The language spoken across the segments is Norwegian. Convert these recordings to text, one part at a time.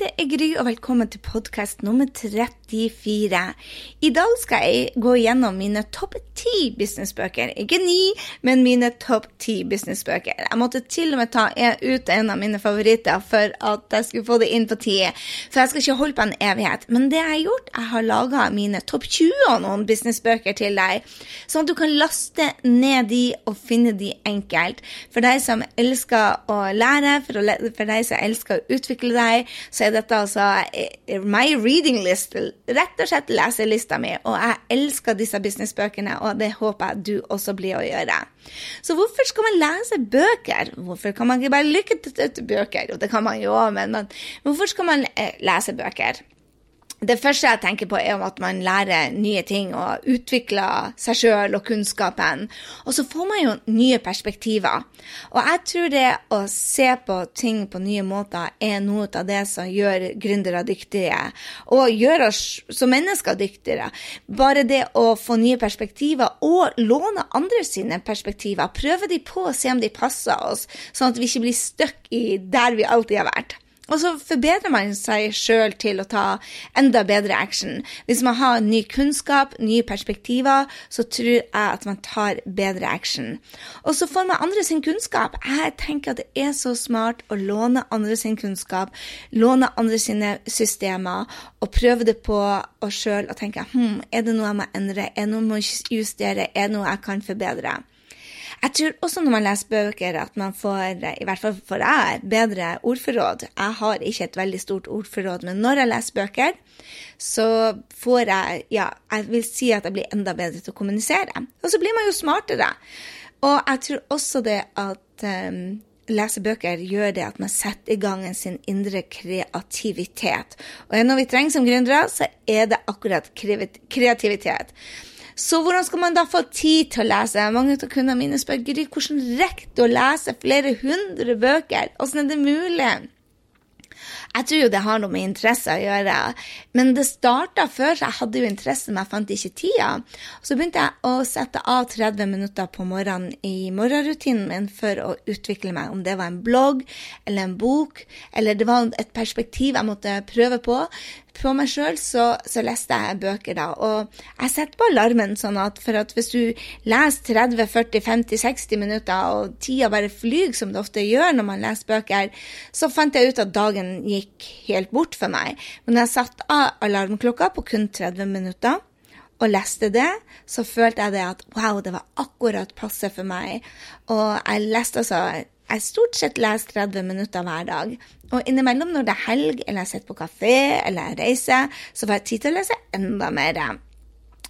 det er Gry, og velkommen til podkast nummer 34. I dag skal jeg gå gjennom mine topp ti businessbøker. Ikke ni, men mine topp ti businessbøker. Jeg måtte til og med ta ut en av mine favoritter for at jeg skulle få det inn på tide. For jeg skal ikke holde på en evighet. Men det jeg har gjort, jeg har laga mine topp 20 og noen businessbøker til deg, sånn at du kan laste ned de og finne de enkelt. For deg som elsker å lære, for, deg som elsker å utvikle deg, så er dette altså eh, my reading list, rett og slett leselista mi. Og jeg elsker disse businessbøkene, og det håper jeg du også blir å gjøre. Så hvorfor skal man lese bøker? Hvorfor kan man ikke bare lykke til bøker? Jo, det kan man jo men, men hvorfor skal man eh, lese bøker? Det første jeg tenker på, er at man lærer nye ting og utvikler seg sjøl og kunnskapen. Og så får man jo nye perspektiver. Og jeg tror det å se på ting på nye måter er noe av det som gjør gründere dyktige, og gjør oss som mennesker dyktigere. Bare det å få nye perspektiver og låne andre sine perspektiver, prøve de på og se om de passer oss, sånn at vi ikke blir stuck i der vi alltid har vært. Og så forbedrer man seg sjøl til å ta enda bedre action. Hvis man har ny kunnskap, nye perspektiver, så tror jeg at man tar bedre action. Og så får man andre sin kunnskap. Jeg tenker at det er så smart å låne andre sin kunnskap, låne andre sine systemer, og prøve det på oss sjøl og tenke hm, er det noe jeg må endre, er det noe jeg må justere, er det noe jeg kan forbedre? Jeg tror også når man leser bøker, at man får, i hvert fall for jeg, bedre ordforråd. Jeg har ikke et veldig stort ordforråd, men når jeg leser bøker, så får jeg Ja, jeg vil si at jeg blir enda bedre til å kommunisere. Og så blir man jo smartere. Og jeg tror også det at um, lese bøker gjør det at man setter i gang sin indre kreativitet. Og noe vi trenger som gründere, så er det akkurat kreativitet. Så hvordan skal man da få tid til å lese? Mange av kundene mine spør Gry, hvordan rekker du å lese flere hundre bøker? Hvordan er det mulig? Jeg tror jo det har noe med interesse å gjøre. Men det starta før, jeg hadde jo interesse, men jeg fant ikke tida. Så begynte jeg å sette av 30 minutter på morgenen i morgenrutinen min for å utvikle meg. Om det var en blogg eller en bok, eller det var et perspektiv jeg måtte prøve på på meg sjøl, så, så, leste jeg bøker da. Og jeg setter på alarmen sånn at for at hvis du leser 30, 40, 50, 60 minutter, og tida bare flyr som det ofte gjør når man leser bøker, så fant jeg ut at dagen gikk helt bort for meg. Men jeg satte av alarmklokka på kun 30 minutter og leste det, så følte jeg det at wow, det var akkurat passe for meg. Og jeg leste altså Jeg stort sett leser 30 minutter hver dag. Og innimellom når det er helg, eller jeg sitter på kafé, eller jeg reiser, så får jeg tid til å lese enda mer.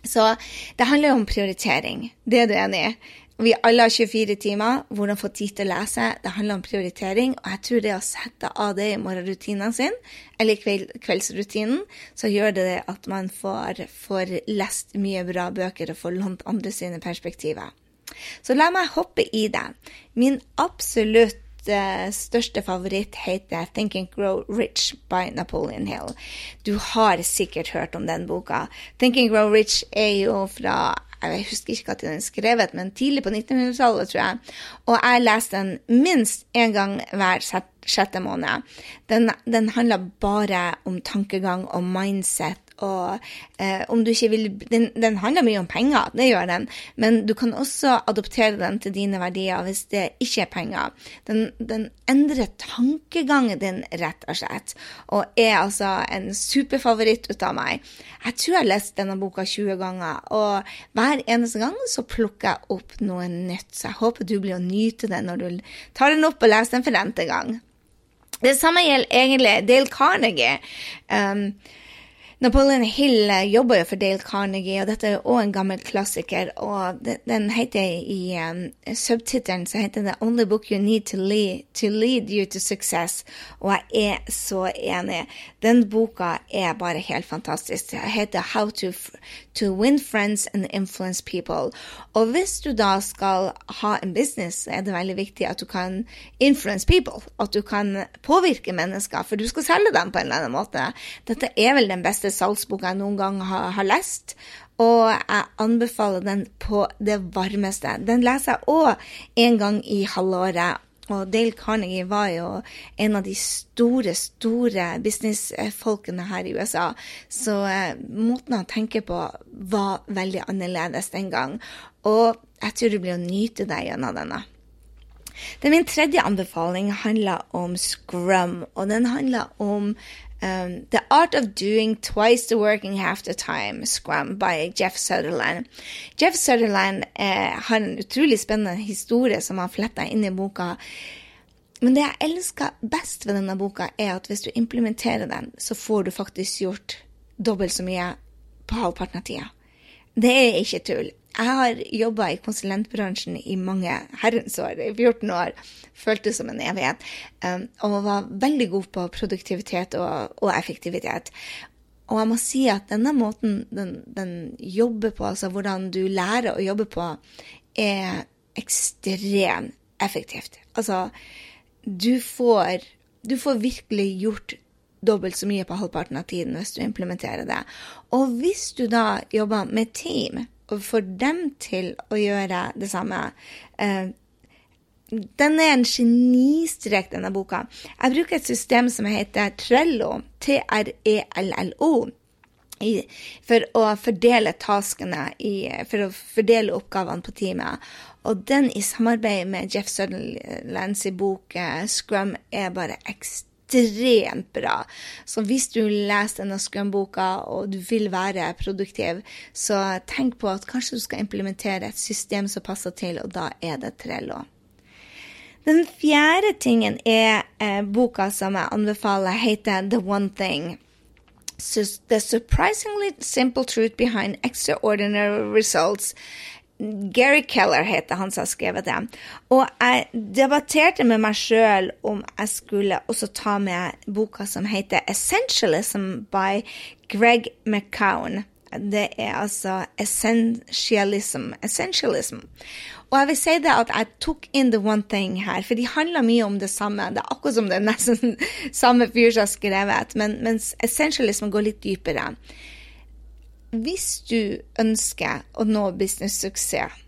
Så det handler jo om prioritering. Det er du enig i? Vi alle har 24 timer. Hvordan få tid til å lese. Det handler om prioritering. Og jeg tror det å sette av det i morgenrutinen sin, eller kveld, kveldsrutinen, så gjør det at man får, får lest mye bra bøker og får lånt andre sine perspektiver. Så la meg hoppe i det. Min absolutt uh, største favoritt heter 'Think and Grow Rich' by Napoleon Hill. Du har sikkert hørt om den boka. 'Think and Grow Rich' er jo fra jeg husker ikke at den er skrevet, men tidlig på 1900-tallet, tror jeg. Og jeg leste den minst én gang hver sjette måned. Den, den handler bare om tankegang og mindset og eh, om du ikke vil den, den, handler mye om penger, det gjør den, men du kan også adoptere den til dine verdier hvis det ikke er penger. Den, den endrer tankegangen din, rett og slett, og er altså en superfavoritt ut av meg. Jeg tror jeg har lest denne boka 20 ganger, og hver eneste gang så plukker jeg opp noe nytt. Så jeg håper du blir å nyte den når du tar den opp og leser den for n-te gang. Det samme gjelder egentlig Dale Carnegie. Um, Napoleon Hill eh, jobber jo for Dale Carnegie, og dette er jo òg en gammel klassiker. og Den heter i um, subtittelen så heter det 'Only book you need to lead, to lead you to success'. Og jeg er så enig. Den boka er bare helt fantastisk. Den heter 'How to, to win friends and influence people'. Og hvis du da skal ha en business, er det veldig viktig at du kan influence people. At du kan påvirke mennesker, for du skal selge dem på en eller annen måte. Dette er vel den beste salgsboka jeg noen gang har, har, lest. Og jeg anbefaler den på det varmeste. Den leser jeg òg en gang i halvåret. Og Dale Carnegie var jo en av de store, store businessfolkene her i USA. Så eh, måten han tenker på var veldig annerledes den gang. Og jeg tror du blir å nyte deg gjennom denne. Det min tredje anbefaling handler om scrum, og den handler om Um, the Art of Doing Twice the Working Half the Time, Scrum, by Jeff Sutherland. Jeff Sutherland eh, har en utrolig spennende historie som han fletta inn i boka. Men det jeg elsker best ved denne boka, er at hvis du implementerer den, så får du faktisk gjort dobbelt så mye på halvparten av tida. Det er ikke tull. Jeg har jobba i konsulentbransjen i mange herrens år, i 14 år. Føltes som en evighet. Um, og var veldig god på produktivitet og, og, effektivitet. Og jeg må si at denne måten den, den, jobber på, altså hvordan du lærer å jobbe på, er ekstremt effektivt. Altså, du får, du får virkelig gjort dobbelt så mye på halvparten av tiden hvis du implementerer det. Og hvis du da jobber med team, og får dem til å gjøre det samme. Uh, den er en genistrek, denne boka. Jeg bruker et system som heter Trello, T-R-E-L-L-O, for å fordele taskene, i, for å fordele oppgavene på teamet. Og den i samarbeid med Jeff Sutherlands bok eh, Scrum er bare ekstremt ekstremt bra. Så hvis du leser denne Scrum-boka og du vil være produktiv, så tenk på at kanskje du skal implementere et system som passer til, og da er det Trello. Den fjerde tingen er eh, boka som jeg anbefaler, heter The One Thing. The surprisingly simple truth behind extraordinary results Gary Keller heter han som har skrevet det. Og jeg debatterte med meg sjøl om jeg skulle også ta med boka som heter Essentialism by Greg McCown. Det er altså essentialism. essentialism. Og jeg vil si det at jeg tok inn the one thing her, for de handler mye om det samme. Det er akkurat som det er nesten samme fyr som har skrevet, men, mens essentialism går litt dypere hvis du ønsker å nå business-suksess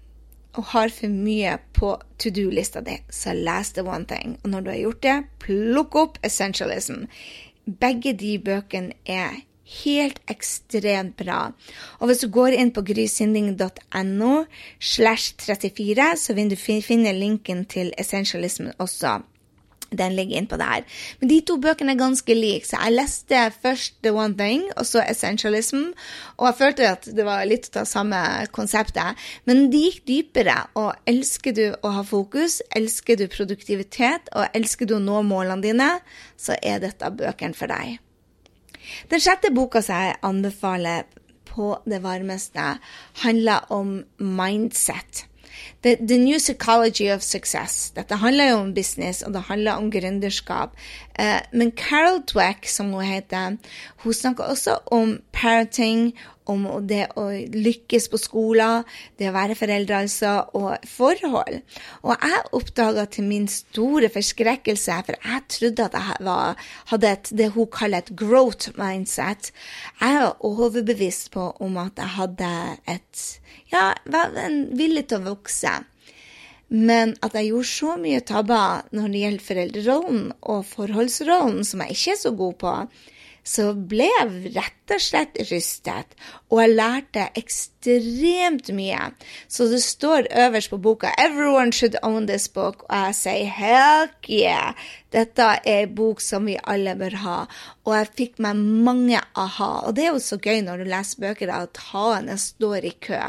og har for mye på to do-lista di, så les The One Thing. Og når du har gjort det, plukk opp Essentialism. Begge de bøkene er helt ekstremt bra. Og hvis du går inn på grysynding.no slash 34, så vil du finne linken til Essentialism også den ligger innpå der. Men de to bøkene er ganske like, så jeg leste først The One Thing og så Essentialism, og jeg følte at det var litt av samme konseptet. Men de gikk dypere, og elsker du å ha fokus, elsker du produktivitet, og elsker du å nå målene dine, så er dette bøkene for deg. Den sjette boka som jeg anbefaler på det varmeste, handler om mindset. The, the, New Psychology of Success. Dette handler jo om business, og det handler om gründerskap. Uh, men Carol Dweck, som hun heter, hun snakker også om parenting, om det å lykkes på skolen, det å være foreldre, altså, og forhold. Og jeg oppdaga til min store forskrekkelse, for jeg trodde at jeg var, hadde et, det hun kaller et growth mindset. Jeg var overbevist på om at jeg hadde et ja, var villig til å vokse. Men at jeg gjorde så mye tabber når det gjelder foreldrerollen og forholdsrollen, som jeg ikke er så god på, så ble jeg rett og slett rystet, og jeg lærte ekstremt mye. Så det står øverst på boka 'Everyone should own this book', og jeg sier 'heck yeah'. Dette er en bok som vi alle bør ha. Og jeg fikk meg mange aha. Og det er jo så gøy når du leser bøker at ha-ene står i kø.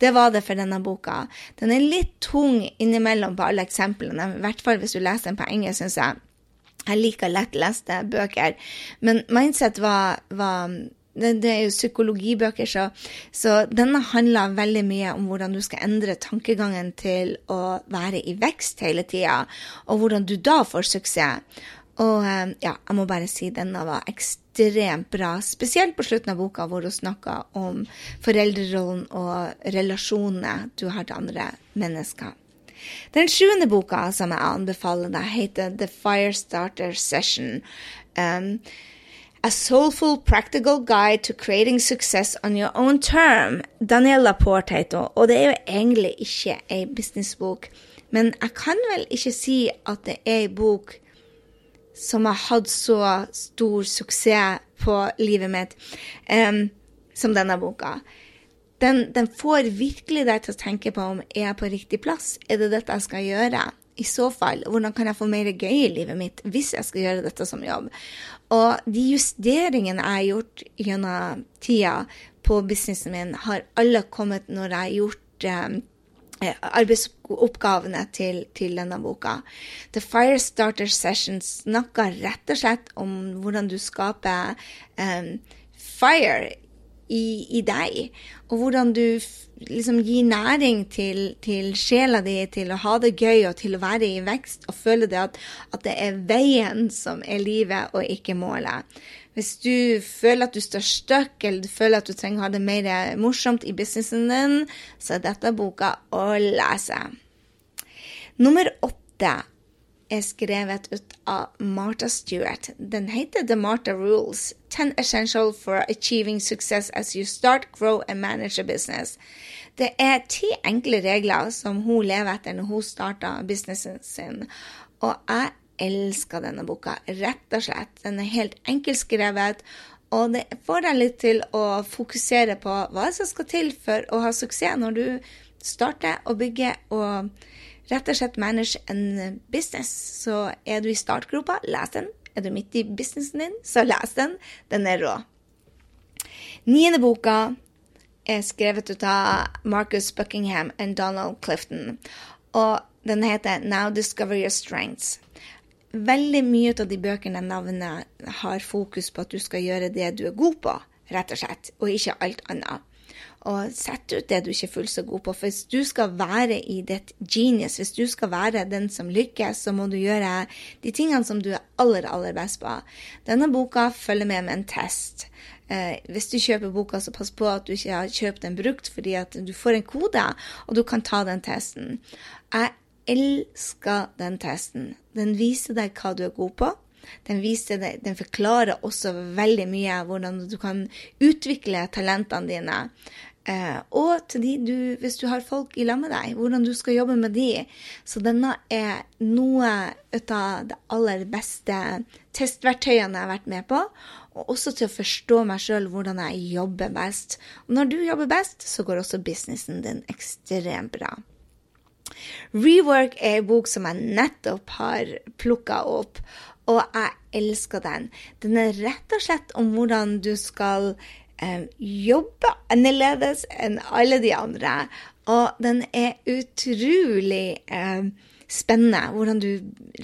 Det var det for denne boka. Den er litt tung innimellom på alle eksemplene, i hvert fall hvis du leser den på engelsk, syns jeg. Jeg liker lettleste bøker. Men Mindset var, var det, det er jo psykologibøker, så, så denne handler veldig mye om hvordan du skal endre tankegangen til å være i vekst hele tida, og hvordan du da får suksess. Og eh, ja, jeg må bare si denne var ekstremt bra, spesielt på slutten av boka, hvor hun snakka om foreldrerollen og relasjonene du har til andre mennesker. Den sjuende boka som jeg anbefaler deg, heter The Firestarter Session. Um, a soulful, practical guide to creating success on your own term. Daniel Laporte heter hun, og det er jo egentlig ikke ei businessbok. Men jeg kan vel ikke si at det er ei bok som har hatt så stor suksess på livet mitt um, som denne boka den, den, får virkelig deg til å tenke på om er jeg på riktig plass. Er det dette jeg skal gjøre? I så fall, hvordan kan jeg få mer gøy i livet mitt hvis jeg skal gjøre dette som jobb? Og de justeringene jeg har gjort gjennom tida på businessen min, har alle kommet når jeg har gjort eh, arbeidsoppgavene til, til, denne boka. The Firestarter Sessions snakker rett og slett om hvordan du skaper um, fire i, i, deg, og hvordan du liksom gir næring til, til, sjela di, til å ha det gøy og til å være i vekst og føle det at, at det er veien som er livet, og ikke målet. Hvis du føler at du står stuck, eller du føler at du trenger å ha det mer morsomt i businessen din, så er dette boka å lese. Nummer åtte er skrevet ut av Martha Stewart. Den heter The Martha Rules. Ten essential for achieving success as you start, grow and manage a business. Det er ti enkle regler som hun lever etter når hun starter businessen sin. Og jeg elsker denne boka, rett og slett. Den er helt enkeltskrevet, og det får deg litt til å fokusere på hva som skal til for å ha suksess når du starter å bygge og rett og slett manage en business. Så er du i startgropa, les den. Er du midt i businessen din, så les den. Den er rå. Niende boka er skrevet ut av Marcus Buckingham og Donald Clifton. Og den heter Now Discover Your Strengths. Veldig mye av de bøkene jeg nevner, har fokus på at du skal gjøre det du er god på, rett og slett, og ikke alt annet og sett ut det du ikke er fullt så god på. For hvis du skal være i ditt genius, hvis du skal være den som lykkes, så må du gjøre de tingene som du er aller, aller best på. Denne boka følger med med en test. Eh, hvis du kjøper boka, så pass på at du ikke har kjøpt den brukt, fordi at du får en kode, og du kan ta den testen. Jeg elsker den testen. Den viser deg hva du er god på. Den, deg, den, forklarer også veldig mye hvordan du kan utvikle talentene dine. Eh, og til de du, hvis du har folk i lag med deg, hvordan du skal jobbe med de. Så denne er noe av det aller beste testverktøyene jeg har vært med på. Og også til å forstå meg sjøl hvordan jeg jobber best. Og når du jobber best, så går også businessen din ekstremt bra. Rework er en bok som jeg nettopp har plukka opp, og jeg elsker den. Den er rett og slett om hvordan du skal um, jobber annerledes enn alle de andre. Og den er utrolig um, spennende. Hvordan du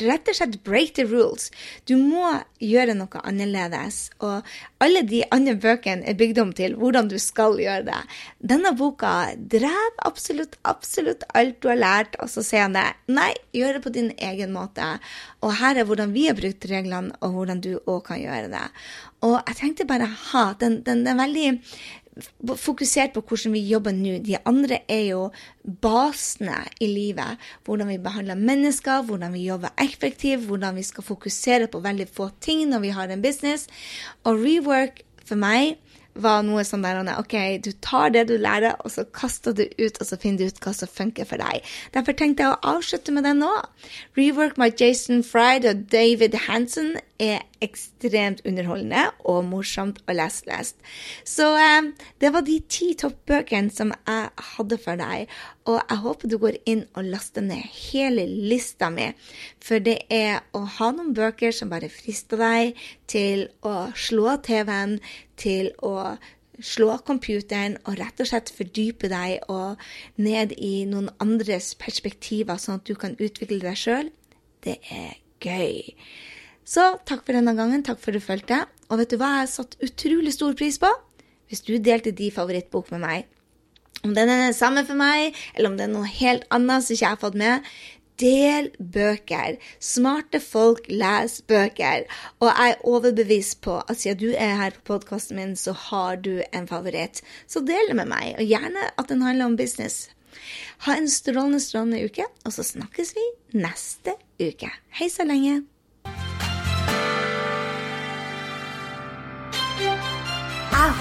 rett og slett break the rules. Du må gjøre noe annerledes. Og alle de andre bøkene er bygd om til hvordan du skal gjøre det. Denne boka drev absolutt, absolutt alt du har lært, og så sier han det. Nei, gjør det på din egen måte. Og her er hvordan vi har brukt reglene, og hvordan du òg kan gjøre det. Og jeg tenkte bare ha, den, den, den veldig fokusert på hvordan vi jobber nå. De andre er jo basene i livet. Hvordan vi behandler mennesker, hvordan vi jobber effektivt, hvordan vi skal fokusere på veldig få ting når vi har en business. Og rework for meg var noe sånn der OK, du tar det du lærer, og så kaster du ut, og så finner du ut hva som funker for deg. Derfor tenkte jeg å avslutte med det nå. Rework med Jason Fried og David Hansen er ekstremt underholdende og morsomt og lestlest. Så eh, det var de ti toppbøkene som jeg hadde for deg. Og jeg håper du går inn og laster ned hele lista mi, for det er å ha noen bøker som bare frister deg til å slå TV-en, til å slå computeren og rett og slett fordype deg og ned i noen andres perspektiver, sånn at du kan utvikle deg sjøl. Det er gøy. Så takk for denne gangen. Takk for at du fulgte. Og vet du hva jeg har satt utrolig stor pris på? Hvis du delte din favorittbok med meg. Om den er den samme for meg, eller om det er noe helt annet som ikke jeg har fått med. Del bøker. Smarte folk leser bøker. Og jeg er overbevist på at siden du er her på podkasten min, så har du en favoritt. Så del det med meg, og gjerne at den handler om business. Ha en strålende, strålende uke, og så snakkes vi neste uke. Hei så lenge.